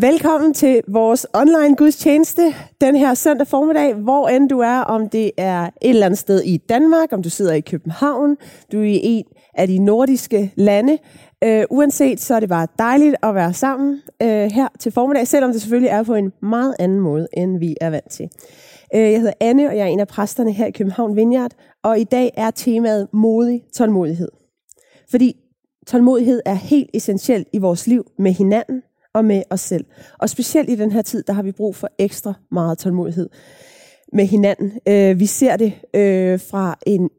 Velkommen til vores online gudstjeneste den her søndag formiddag, hvor end du er, om det er et eller andet sted i Danmark, om du sidder i København, du er i en af de nordiske lande. Uh, uanset, så er det bare dejligt at være sammen uh, her til formiddag, selvom det selvfølgelig er på en meget anden måde, end vi er vant til. Uh, jeg hedder Anne, og jeg er en af præsterne her i København Vineyard, og i dag er temaet modig tålmodighed. Fordi tålmodighed er helt essentielt i vores liv med hinanden, og med os selv. Og specielt i den her tid, der har vi brug for ekstra meget tålmodighed med hinanden. Øh, vi ser det øh, fra en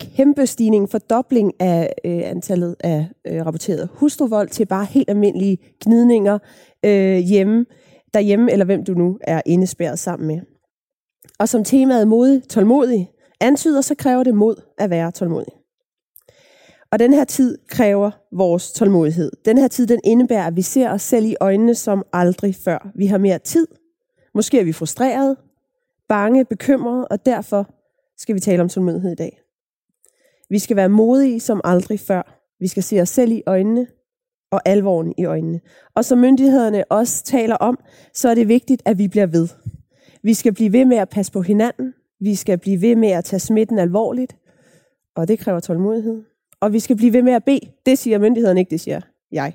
kæmpe stigning, fordobling af øh, antallet af øh, rapporteret hustruvold til bare helt almindelige gnidninger øh, hjemme, derhjemme, eller hvem du nu er indespærret sammen med. Og som temaet mod tålmodig antyder, så kræver det mod at være tålmodig. Og den her tid kræver vores tålmodighed. Den her tid, den indebærer, at vi ser os selv i øjnene som aldrig før. Vi har mere tid. Måske er vi frustrerede, bange, bekymrede, og derfor skal vi tale om tålmodighed i dag. Vi skal være modige som aldrig før. Vi skal se os selv i øjnene og alvoren i øjnene. Og som myndighederne også taler om, så er det vigtigt, at vi bliver ved. Vi skal blive ved med at passe på hinanden. Vi skal blive ved med at tage smitten alvorligt. Og det kræver tålmodighed. Og vi skal blive ved med at bede. Det siger myndighederne ikke, det siger jeg.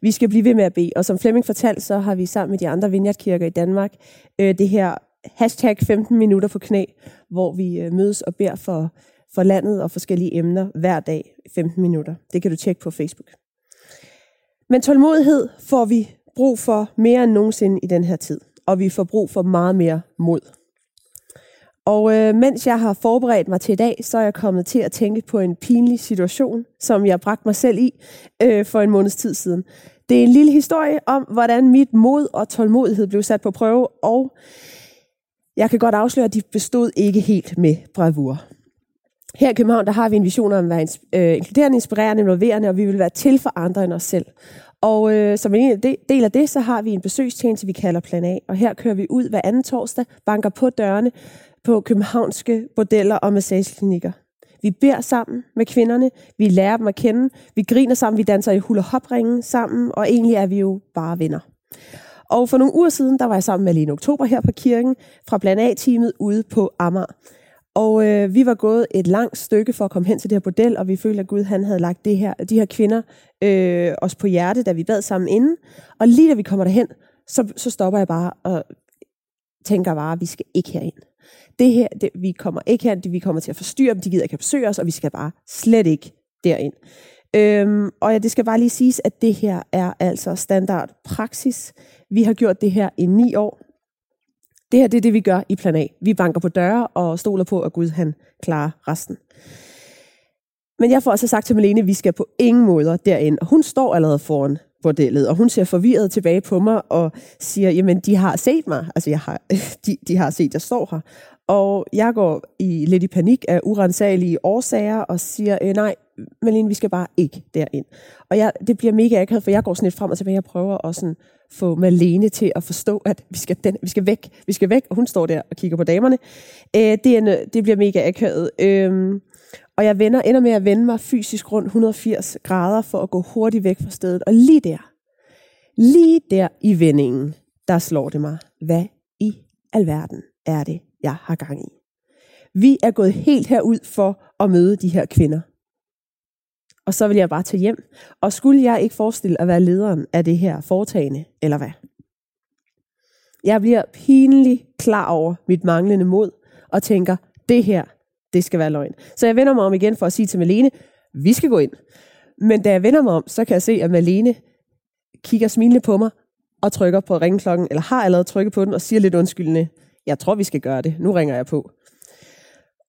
Vi skal blive ved med at bede. Og som Flemming fortalte, så har vi sammen med de andre vineyardkirker i Danmark øh, det her hashtag 15 minutter på knæ, hvor vi øh, mødes og beder for, for landet og forskellige emner hver dag 15 minutter. Det kan du tjekke på Facebook. Men tålmodighed får vi brug for mere end nogensinde i den her tid. Og vi får brug for meget mere mod. Og øh, mens jeg har forberedt mig til i dag, så er jeg kommet til at tænke på en pinlig situation, som jeg bragte mig selv i øh, for en måneds tid siden. Det er en lille historie om, hvordan mit mod og tålmodighed blev sat på prøve, og jeg kan godt afsløre, at de bestod ikke helt med bravur. Her i København, der har vi en vision om at være øh, inkluderende, inspirerende, involverende, og vi vil være til for andre end os selv. Og øh, som en del af det, så har vi en besøgstjeneste, vi kalder Plan A. Og her kører vi ud hver anden torsdag, banker på dørene på københavnske bordeller og massageklinikker. Vi beder sammen med kvinderne, vi lærer dem at kende, vi griner sammen, vi danser i hula hop sammen, og egentlig er vi jo bare venner. Og for nogle uger siden, der var jeg sammen med Lene Oktober her på kirken, fra blandt A-teamet ude på Amager. Og øh, vi var gået et langt stykke for at komme hen til det her bordel, og vi følte, at Gud han havde lagt det her, de her kvinder øh, os på hjerte, da vi bad sammen inden. Og lige da vi kommer derhen, så, så stopper jeg bare og tænker bare, at vi skal ikke herind det her, det, vi kommer ikke her, vi kommer til at forstyrre dem, de gider ikke besøge os, og vi skal bare slet ikke derind. Øhm, og ja, det skal bare lige siges, at det her er altså standard praksis. Vi har gjort det her i ni år. Det her det er det, vi gør i plan A. Vi banker på døre og stoler på, at Gud han klarer resten. Men jeg får også sagt til Malene, at vi skal på ingen måder derind. Og hun står allerede foran bordellet, og hun ser forvirret tilbage på mig og siger, jamen de har set mig, altså jeg har, de, de har set, jeg står her. Og jeg går i lidt i panik af urensagelige årsager og siger, øh, nej, Malene, vi skal bare ikke derind. Og jeg, det bliver mega akavet, for jeg går sådan lidt frem og tilbage og prøver at sådan få Malene til at forstå, at vi skal, den, vi skal væk, vi skal væk, og hun står der og kigger på damerne. Øh, det, er, det bliver mega akavet. Øh, og jeg vender, ender med at vende mig fysisk rundt 180 grader for at gå hurtigt væk fra stedet. Og lige der, lige der i vendingen, der slår det mig, hvad i alverden er det, jeg har gang i. Vi er gået helt herud for at møde de her kvinder. Og så vil jeg bare tage hjem. Og skulle jeg ikke forestille at være lederen af det her foretagende, eller hvad? Jeg bliver pinligt klar over mit manglende mod, og tænker, det her, det skal være løgn. Så jeg vender mig om igen for at sige til Malene, vi skal gå ind. Men da jeg vender mig om, så kan jeg se, at Malene kigger smilende på mig og trykker på ringklokken, eller har allerede trykket på den og siger lidt undskyldende, jeg tror, vi skal gøre det. Nu ringer jeg på.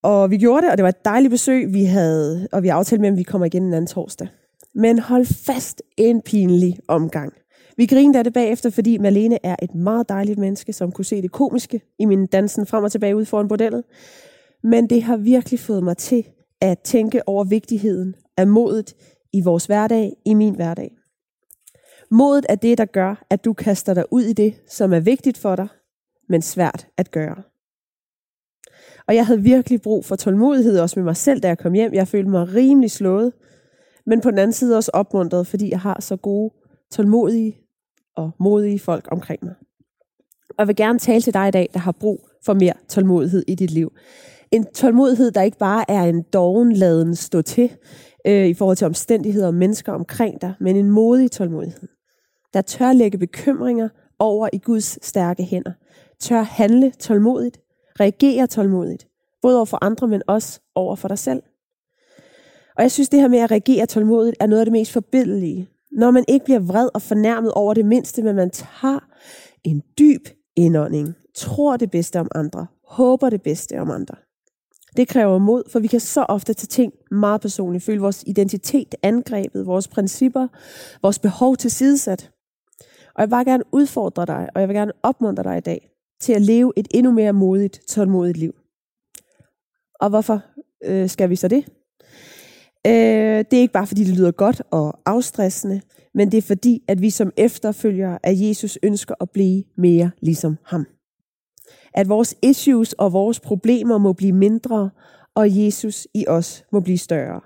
Og vi gjorde det, og det var et dejligt besøg, vi havde, og vi aftalte med, at vi kommer igen en anden torsdag. Men hold fast en pinlig omgang. Vi grinede af det bagefter, fordi Malene er et meget dejligt menneske, som kunne se det komiske i min dansen frem og tilbage ud foran bordellet. Men det har virkelig fået mig til at tænke over vigtigheden af modet i vores hverdag, i min hverdag. Modet er det, der gør, at du kaster dig ud i det, som er vigtigt for dig, men svært at gøre. Og jeg havde virkelig brug for tålmodighed også med mig selv, da jeg kom hjem. Jeg følte mig rimelig slået, men på den anden side også opmuntret, fordi jeg har så gode, tålmodige og modige folk omkring mig. Og jeg vil gerne tale til dig i dag, der har brug for mere tålmodighed i dit liv. En tålmodighed, der ikke bare er en dovenladen stå til øh, i forhold til omstændigheder og mennesker omkring dig, men en modig tålmodighed, der tør lægge bekymringer over i Guds stærke hænder, tør handle tålmodigt, reagere tålmodigt, både over for andre, men også over for dig selv. Og jeg synes, det her med at reagere tålmodigt er noget af det mest forbilledlige. Når man ikke bliver vred og fornærmet over det mindste, men man tager en dyb indånding, tror det bedste om andre, håber det bedste om andre. Det kræver mod, for vi kan så ofte tage ting meget personligt, føle vores identitet angrebet, vores principper, vores behov til sidesat. Og jeg vil bare gerne udfordre dig, og jeg vil gerne opmuntre dig i dag til at leve et endnu mere modigt, tålmodigt liv. Og hvorfor øh, skal vi så det? Øh, det er ikke bare fordi det lyder godt og afstressende, men det er fordi, at vi som efterfølgere af Jesus ønsker at blive mere ligesom ham. At vores issues og vores problemer må blive mindre, og Jesus i os må blive større.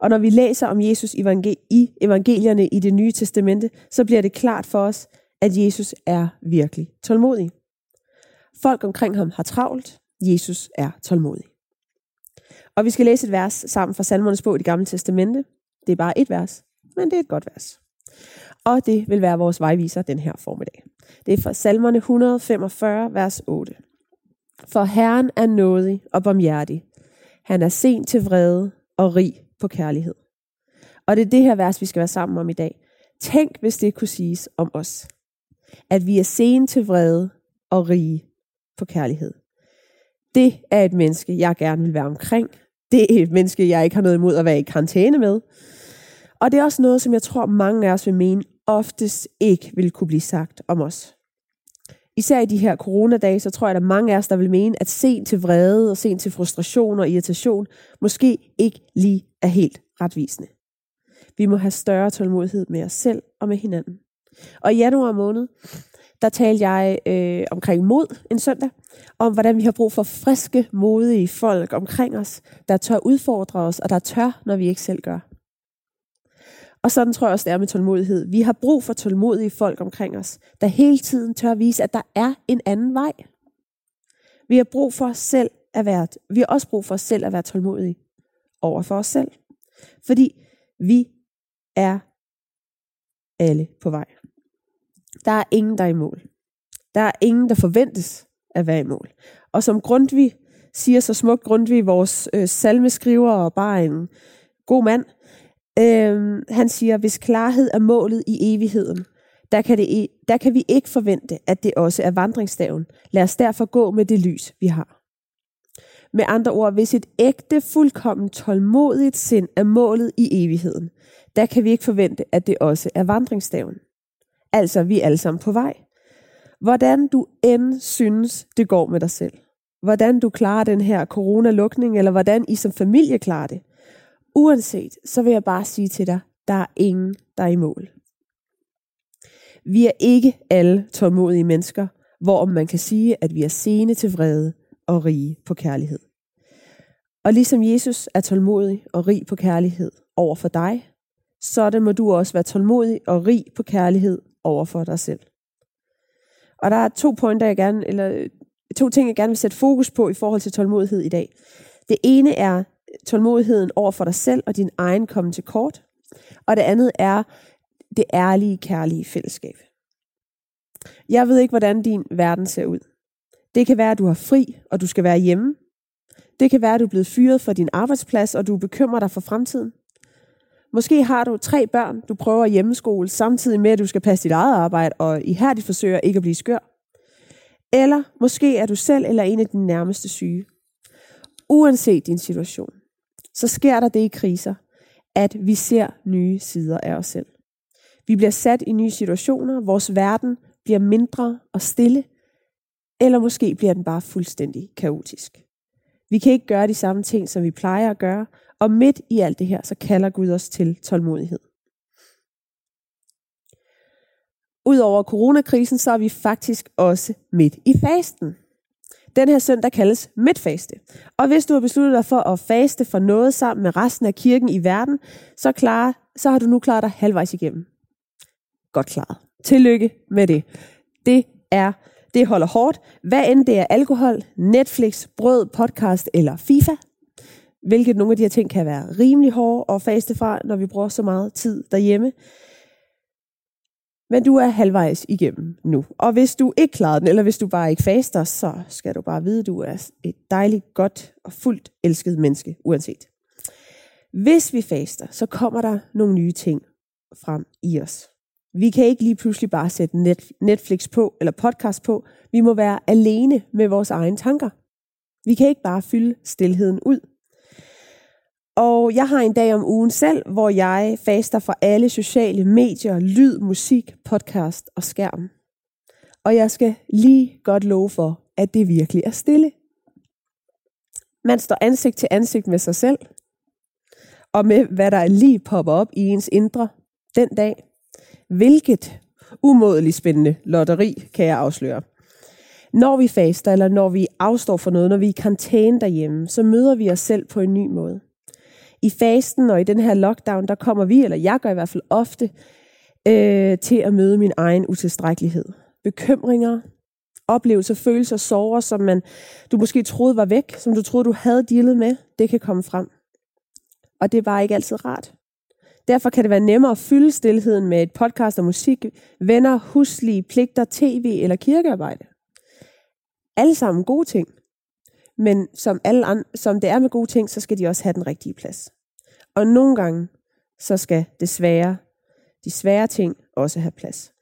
Og når vi læser om Jesus i evangelierne i det nye testamente, så bliver det klart for os, at Jesus er virkelig tålmodig. Folk omkring ham har travlt. Jesus er tålmodig. Og vi skal læse et vers sammen fra Salmernes bog i det gamle testamente. Det er bare et vers, men det er et godt vers. Og det vil være vores vejviser den her formiddag. Det er fra salmerne 145, vers 8. For Herren er nådig og barmhjertig. Han er sent til vrede og rig på kærlighed. Og det er det her vers, vi skal være sammen om i dag. Tænk, hvis det kunne siges om os. At vi er sen til vrede og rige på kærlighed. Det er et menneske, jeg gerne vil være omkring. Det er et menneske, jeg ikke har noget imod at være i karantæne med. Og det er også noget, som jeg tror, mange af os vil mene, oftest ikke vil kunne blive sagt om os. Især i de her coronadage, så tror jeg, at der er mange af os, der vil mene, at sen til vrede og sen til frustration og irritation måske ikke lige er helt retvisende. Vi må have større tålmodighed med os selv og med hinanden. Og i januar måned, der talte jeg øh, omkring mod en søndag, om hvordan vi har brug for friske, modige folk omkring os, der tør udfordre os, og der tør, når vi ikke selv gør. Og sådan tror jeg også, det er med tålmodighed. Vi har brug for tålmodige folk omkring os, der hele tiden tør vise, at der er en anden vej. Vi har brug for os selv at være, vi har også brug for os selv at være tålmodige over for os selv. Fordi vi er alle på vej. Der er ingen, der er i mål. Der er ingen, der forventes at være i mål. Og som Grundtvig siger så smukt, Grundtvig, vores øh, salmeskriver og bare en god mand, øh, han siger, hvis klarhed er målet i evigheden, der kan, det, der kan vi ikke forvente, at det også er vandringsstaven. Lad os derfor gå med det lys, vi har. Med andre ord, hvis et ægte, fuldkommen tålmodigt sind er målet i evigheden, der kan vi ikke forvente, at det også er vandringsstaven. Altså, vi er alle sammen på vej. Hvordan du end synes, det går med dig selv. Hvordan du klarer den her coronalukning, eller hvordan I som familie klarer det. Uanset, så vil jeg bare sige til dig, der er ingen, der er i mål. Vi er ikke alle tålmodige mennesker, hvor man kan sige, at vi er sene til vrede og rige på kærlighed. Og ligesom Jesus er tålmodig og rig på kærlighed over for dig, så det må du også være tålmodig og rig på kærlighed over for dig selv. Og der er to pointer, jeg gerne, eller to ting, jeg gerne vil sætte fokus på i forhold til tålmodighed i dag. Det ene er tålmodigheden over for dig selv og din egen komme til kort. Og det andet er det ærlige, kærlige fællesskab. Jeg ved ikke, hvordan din verden ser ud. Det kan være, at du har fri, og du skal være hjemme. Det kan være, at du er blevet fyret fra din arbejdsplads, og du bekymrer dig for fremtiden. Måske har du tre børn, du prøver at hjemmeskole, samtidig med, at du skal passe dit eget arbejde, og i forsøger ikke at blive skør. Eller måske er du selv eller en af dine nærmeste syge. Uanset din situation, så sker der det i kriser, at vi ser nye sider af os selv. Vi bliver sat i nye situationer, vores verden bliver mindre og stille, eller måske bliver den bare fuldstændig kaotisk. Vi kan ikke gøre de samme ting, som vi plejer at gøre, og midt i alt det her, så kalder Gud os til tålmodighed. Udover coronakrisen, så er vi faktisk også midt i fasten. Den her søndag kaldes midtfaste. Og hvis du har besluttet dig for at faste for noget sammen med resten af kirken i verden, så, klar, så har du nu klaret dig halvvejs igennem. Godt klaret. Tillykke med det. Det er det holder hårdt. Hvad end det er alkohol, Netflix, brød, podcast eller FIFA. Hvilket nogle af de her ting kan være rimelig hårde at faste fra, når vi bruger så meget tid derhjemme. Men du er halvvejs igennem nu. Og hvis du ikke klarer den, eller hvis du bare ikke faster, så skal du bare vide, at du er et dejligt, godt og fuldt elsket menneske, uanset. Hvis vi faster, så kommer der nogle nye ting frem i os. Vi kan ikke lige pludselig bare sætte Netflix på eller podcast på. Vi må være alene med vores egne tanker. Vi kan ikke bare fylde stillheden ud. Og jeg har en dag om ugen selv, hvor jeg faster fra alle sociale medier, lyd, musik, podcast og skærm. Og jeg skal lige godt love for, at det virkelig er stille. Man står ansigt til ansigt med sig selv, og med hvad der lige popper op i ens indre den dag. Hvilket umådeligt spændende lotteri kan jeg afsløre. Når vi faster, eller når vi afstår for noget, når vi er i karantæne derhjemme, så møder vi os selv på en ny måde. I fasten og i den her lockdown, der kommer vi, eller jeg gør i hvert fald ofte, øh, til at møde min egen utilstrækkelighed. Bekymringer, oplevelser, følelser, sorger, som man, du måske troede var væk, som du troede, du havde dealet med, det kan komme frem. Og det er bare ikke altid rart. Derfor kan det være nemmere at fylde stillheden med et podcast og musik, venner, huslige, pligter, tv eller kirkearbejde. Alle sammen gode ting. Men som, alle andre, som det er med gode ting, så skal de også have den rigtige plads. Og nogle gange, så skal det svære, de svære ting også have plads.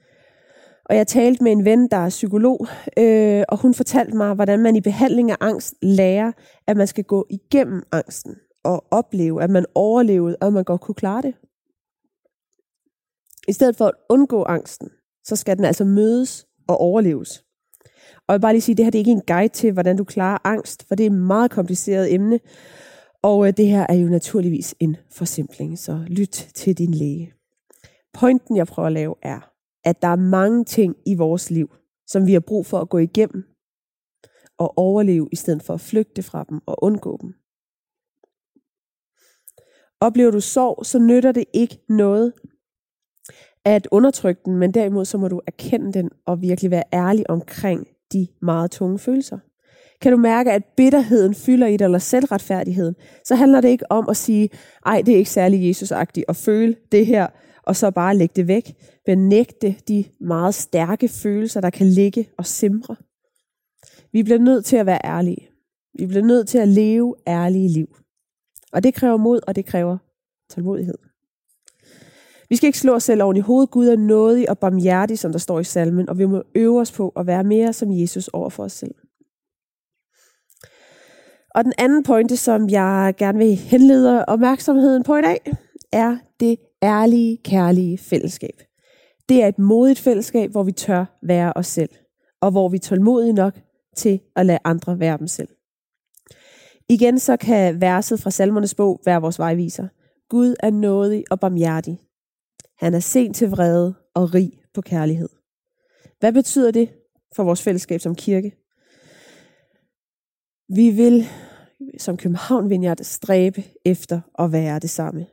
Og jeg talte med en ven, der er psykolog, øh, og hun fortalte mig, hvordan man i behandling af angst lærer, at man skal gå igennem angsten og opleve, at man overlevede, og at man godt kunne klare det. I stedet for at undgå angsten, så skal den altså mødes og overleves. Og jeg vil bare lige sige, at det her det er ikke en guide til, hvordan du klarer angst, for det er et meget kompliceret emne. Og øh, det her er jo naturligvis en forsimpling, så lyt til din læge. Pointen, jeg prøver at lave, er, at der er mange ting i vores liv, som vi har brug for at gå igennem og overleve, i stedet for at flygte fra dem og undgå dem. Oplever du sorg, så nytter det ikke noget at undertrykke den, men derimod så må du erkende den og virkelig være ærlig omkring de meget tunge følelser. Kan du mærke, at bitterheden fylder i dig, eller selvretfærdigheden, så handler det ikke om at sige, ej, det er ikke særlig Jesusagtigt at føle det her, og så bare lægge det væk, men nægte de meget stærke følelser, der kan ligge og simre. Vi bliver nødt til at være ærlige. Vi bliver nødt til at leve ærlige liv. Og det kræver mod, og det kræver tålmodighed. Vi skal ikke slå os selv oven i hovedet. Gud er nådig og barmhjertig, som der står i salmen, og vi må øve os på at være mere som Jesus over for os selv. Og den anden pointe, som jeg gerne vil henlede opmærksomheden på i dag, er det ærlige, kærlige fællesskab. Det er et modigt fællesskab, hvor vi tør være os selv, og hvor vi er tålmodige nok til at lade andre være dem selv. Igen så kan verset fra salmernes bog være vores vejviser. Gud er nådig og barmhjertig. Han er sent til vrede og rig på kærlighed. Hvad betyder det for vores fællesskab som kirke? Vi vil som København Vineyard stræbe efter at være det samme.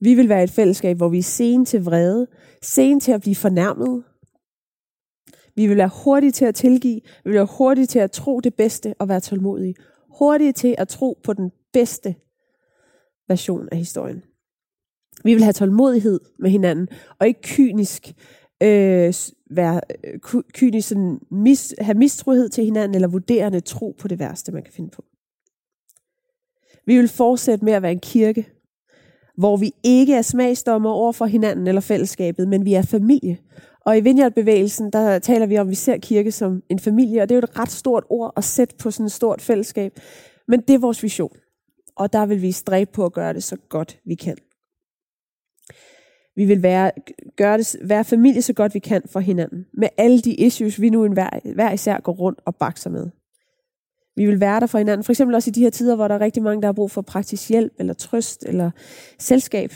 Vi vil være et fællesskab, hvor vi er sen til vrede, sen til at blive fornærmet. Vi vil være hurtige til at tilgive, vi vil være hurtige til at tro det bedste og være tålmodige. Hurtige til at tro på den bedste version af historien. Vi vil have tålmodighed med hinanden, og ikke kynisk øh, være øh, kynisk sådan mis, have mistrohed til hinanden, eller vurderende tro på det værste, man kan finde på. Vi vil fortsætte med at være en kirke, hvor vi ikke er smagsdommer over for hinanden eller fællesskabet, men vi er familie. Og i Vineyard-bevægelsen, der taler vi om, at vi ser kirke som en familie, og det er jo et ret stort ord at sætte på sådan et stort fællesskab. Men det er vores vision, og der vil vi stræbe på at gøre det så godt vi kan. Vi vil være, gøre det, være familie så godt vi kan for hinanden. Med alle de issues, vi nu hver, hver især går rundt og bakser med. Vi vil være der for hinanden. For eksempel også i de her tider, hvor der er rigtig mange, der har brug for praktisk hjælp, eller trøst, eller selskab.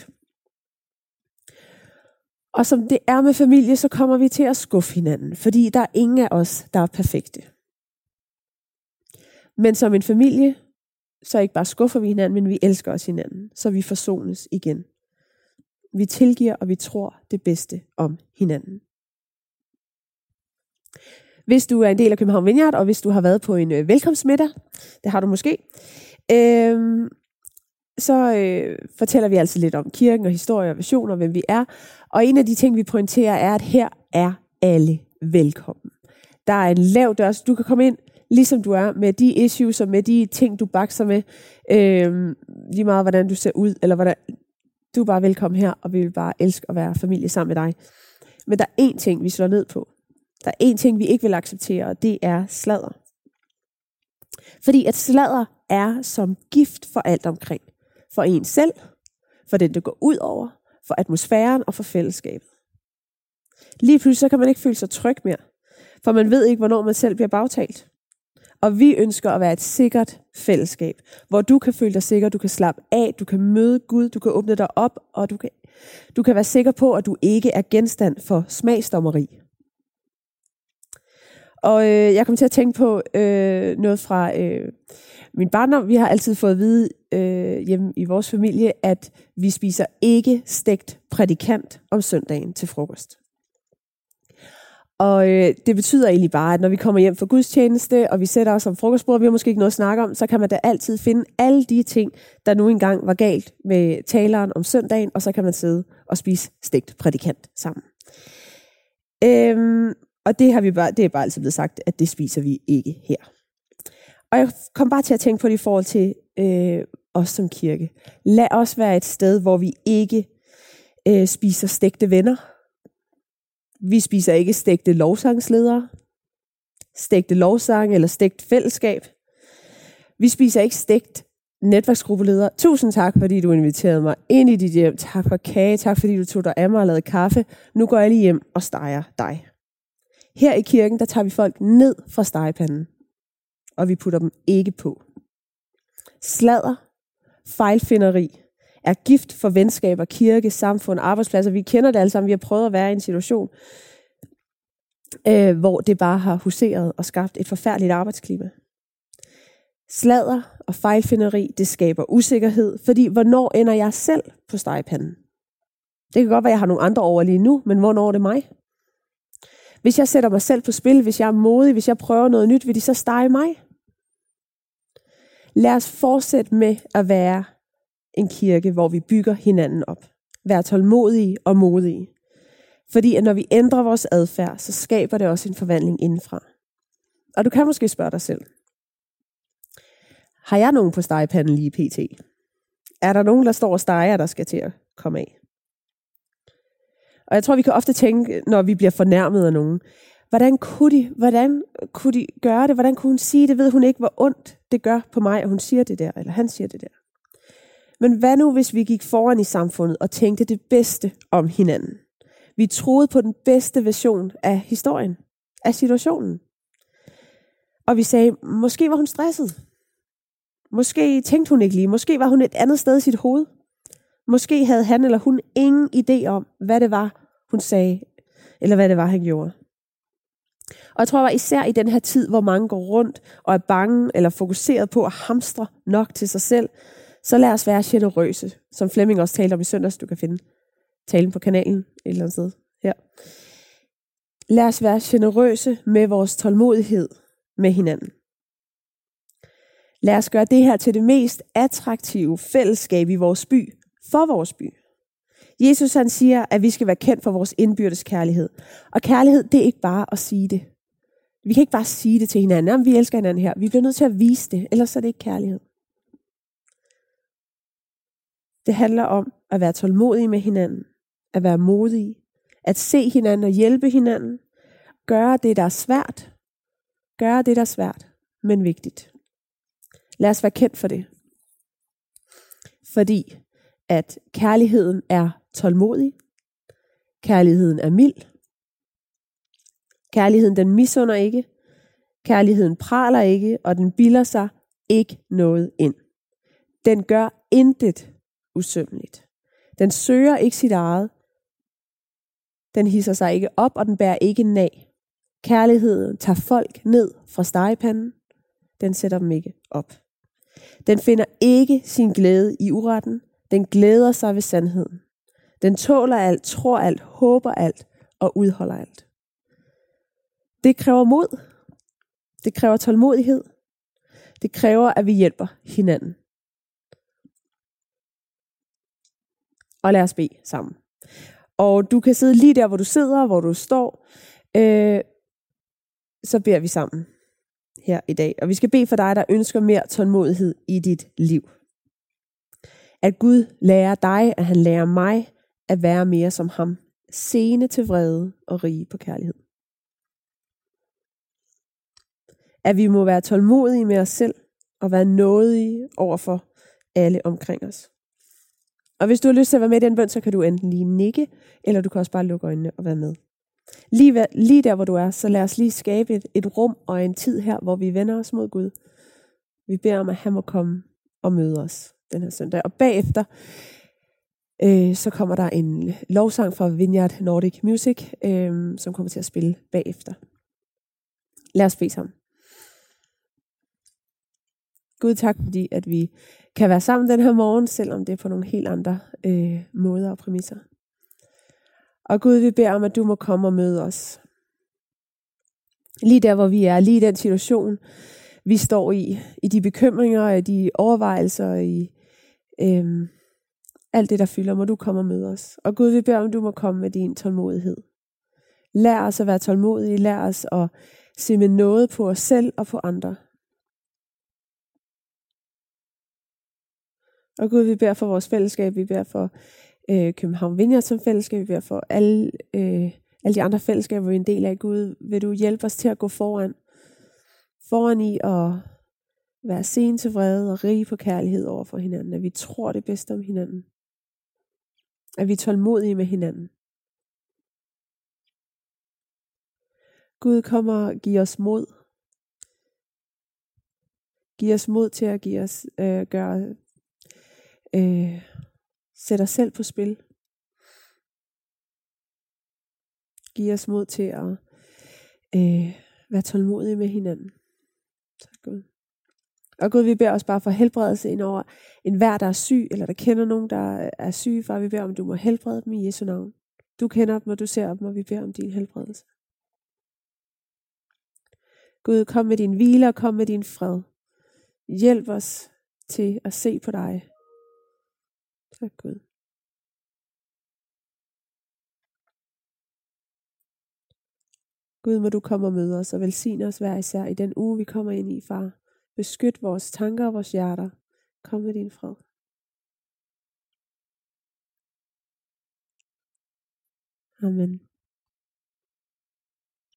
Og som det er med familie, så kommer vi til at skuffe hinanden, fordi der er ingen af os, der er perfekte. Men som en familie, så ikke bare skuffer vi hinanden, men vi elsker os hinanden, så vi forsones igen. Vi tilgiver, og vi tror det bedste om hinanden. Hvis du er en del af København Vineyard, og hvis du har været på en øh, velkomstmiddag, det har du måske, øh, så øh, fortæller vi altså lidt om kirken og historie og visioner, hvem vi er. Og en af de ting, vi pointerer, er, at her er alle velkommen. Der er en lav dør, så du kan komme ind, ligesom du er, med de issues og med de ting, du bakser med. Øh, lige meget, hvordan du ser ud, eller hvordan... Du er bare velkommen her, og vi vil bare elske at være familie sammen med dig. Men der er én ting, vi slår ned på. Der er én ting, vi ikke vil acceptere, og det er sladder. Fordi at sladder er som gift for alt omkring. For en selv, for den, det går ud over, for atmosfæren og for fællesskabet. Lige pludselig så kan man ikke føle sig tryg mere, for man ved ikke, hvornår man selv bliver bagtalt. Og vi ønsker at være et sikkert fællesskab, hvor du kan føle dig sikker, du kan slappe af, du kan møde Gud, du kan åbne dig op, og du kan, du kan være sikker på, at du ikke er genstand for smagsdommeri. Og øh, jeg kom til at tænke på øh, noget fra øh, min barndom. Vi har altid fået at vide øh, hjemme i vores familie, at vi spiser ikke stegt prædikant om søndagen til frokost. Og øh, det betyder egentlig bare, at når vi kommer hjem fra gudstjeneste, og vi sætter os om frokostbord, og vi har måske ikke noget at snakke om, så kan man da altid finde alle de ting, der nu engang var galt med taleren om søndagen, og så kan man sidde og spise stegt prædikant sammen. Øhm, og det har vi bare, det er bare altid blevet sagt, at det spiser vi ikke her. Og jeg kom bare til at tænke på det i forhold til øh, os som kirke. Lad os være et sted, hvor vi ikke øh, spiser stegte venner. Vi spiser ikke stegte lovsangsledere, stegte lovsang eller stegt fællesskab. Vi spiser ikke stegt netværksgruppeleder. Tusind tak, fordi du inviterede mig ind i dit hjem. Tak for kage. Tak, fordi du tog dig af mig og lavede kaffe. Nu går jeg lige hjem og steger dig. Her i kirken, der tager vi folk ned fra stegepanden, og vi putter dem ikke på. Slader, fejlfinderi, er gift for venskaber, kirke, samfund, arbejdspladser. Vi kender det alle sammen. Vi har prøvet at være i en situation, øh, hvor det bare har huseret og skabt et forfærdeligt arbejdsklima. Sladder og fejlfinderi, det skaber usikkerhed, fordi hvornår ender jeg selv på stegepanden? Det kan godt være, at jeg har nogle andre over lige nu, men hvornår er det mig? Hvis jeg sætter mig selv på spil, hvis jeg er modig, hvis jeg prøver noget nyt, vil de så stege mig? Lad os fortsætte med at være en kirke, hvor vi bygger hinanden op. Vær tålmodige og modige. Fordi at når vi ændrer vores adfærd, så skaber det også en forvandling indenfra. Og du kan måske spørge dig selv. Har jeg nogen på stegepanden lige pt? Er der nogen, der står og steger, der skal til at komme af? Og jeg tror, vi kan ofte tænke, når vi bliver fornærmet af nogen, hvordan kunne de, hvordan kunne de gøre det? Hvordan kunne hun sige det? Ved hun ikke, hvor ondt det gør på mig, at hun siger det der, eller han siger det der? Men hvad nu, hvis vi gik foran i samfundet og tænkte det bedste om hinanden? Vi troede på den bedste version af historien, af situationen. Og vi sagde, måske var hun stresset. Måske tænkte hun ikke lige. Måske var hun et andet sted i sit hoved. Måske havde han eller hun ingen idé om, hvad det var, hun sagde, eller hvad det var, han gjorde. Og jeg tror at især i den her tid, hvor mange går rundt og er bange eller fokuseret på at hamstre nok til sig selv, så lad os være generøse, som Flemming også talte om i søndags. Du kan finde talen på kanalen et eller andet sted her. Lad os være generøse med vores tålmodighed med hinanden. Lad os gøre det her til det mest attraktive fællesskab i vores by, for vores by. Jesus han siger, at vi skal være kendt for vores indbyrdes kærlighed. Og kærlighed, det er ikke bare at sige det. Vi kan ikke bare sige det til hinanden, jamen vi elsker hinanden her. Vi bliver nødt til at vise det, ellers er det ikke kærlighed. Det handler om at være tålmodige med hinanden, at være modige, at se hinanden og hjælpe hinanden, gøre det, der er svært, gøre det, der er svært, men vigtigt. Lad os være kendt for det. Fordi at kærligheden er tålmodig, kærligheden er mild, kærligheden den misunder ikke, kærligheden praler ikke, og den bilder sig ikke noget ind. Den gør intet usømmeligt. Den søger ikke sit eget. Den hisser sig ikke op, og den bærer ikke nag. Kærligheden tager folk ned fra stegepanden. Den sætter dem ikke op. Den finder ikke sin glæde i uretten. Den glæder sig ved sandheden. Den tåler alt, tror alt, håber alt og udholder alt. Det kræver mod. Det kræver tålmodighed. Det kræver, at vi hjælper hinanden. Og lad os bede sammen. Og du kan sidde lige der, hvor du sidder, hvor du står. Øh, så beder vi sammen her i dag. Og vi skal bede for dig, der ønsker mere tålmodighed i dit liv. At Gud lærer dig, at han lærer mig at være mere som ham. Sene til vrede og rige på kærlighed. At vi må være tålmodige med os selv og være nådige over for alle omkring os. Og hvis du har lyst til at være med i den bøn, så kan du enten lige nikke, eller du kan også bare lukke øjnene og være med. Lige, lige der, hvor du er, så lad os lige skabe et, et rum og en tid her, hvor vi vender os mod Gud. Vi beder om, at han må komme og møde os den her søndag. Og bagefter, øh, så kommer der en lovsang fra Vineyard Nordic Music, øh, som kommer til at spille bagefter. Lad os bede sammen. Gud, tak fordi, at vi kan være sammen den her morgen, selvom det er på nogle helt andre øh, måder og præmisser. Og Gud, vi beder om, at du må komme og møde os. Lige der, hvor vi er, lige i den situation, vi står i, i de bekymringer, i de overvejelser, i øhm, alt det, der fylder, må du komme og møde os. Og Gud, vi beder om, du må komme med din tålmodighed. Lær os at være tålmodige, lær os at se med noget på os selv og på andre. Og Gud, vi beder for vores fællesskab, vi beder for øh, København Vineyard som fællesskab, vi beder for alle, øh, alle de andre fællesskaber, vi er en del af. Gud, vil du hjælpe os til at gå foran, foran i at være sen til vrede og rige på kærlighed over for hinanden, at vi tror det bedste om hinanden, at vi er tålmodige med hinanden. Gud kommer og giver os mod. Giv os mod til at give os, øh, gøre Øh, sæt os selv på spil. Giv os mod til at øh, være tålmodige med hinanden. Tak Gud. Og Gud, vi beder os bare for helbredelse ind over en hver, der er syg, eller der kender nogen, der er syge, far. Vi beder om, du må helbrede dem i Jesu navn. Du kender dem, og du ser dem, og vi beder om din helbredelse. Gud, kom med din hvile og kom med din fred. Hjælp os til at se på dig Tak Gud. Gud, må du komme og møde os og velsigne os hver især i den uge, vi kommer ind i, far. Beskyt vores tanker og vores hjerter. Kom med din fred. Amen.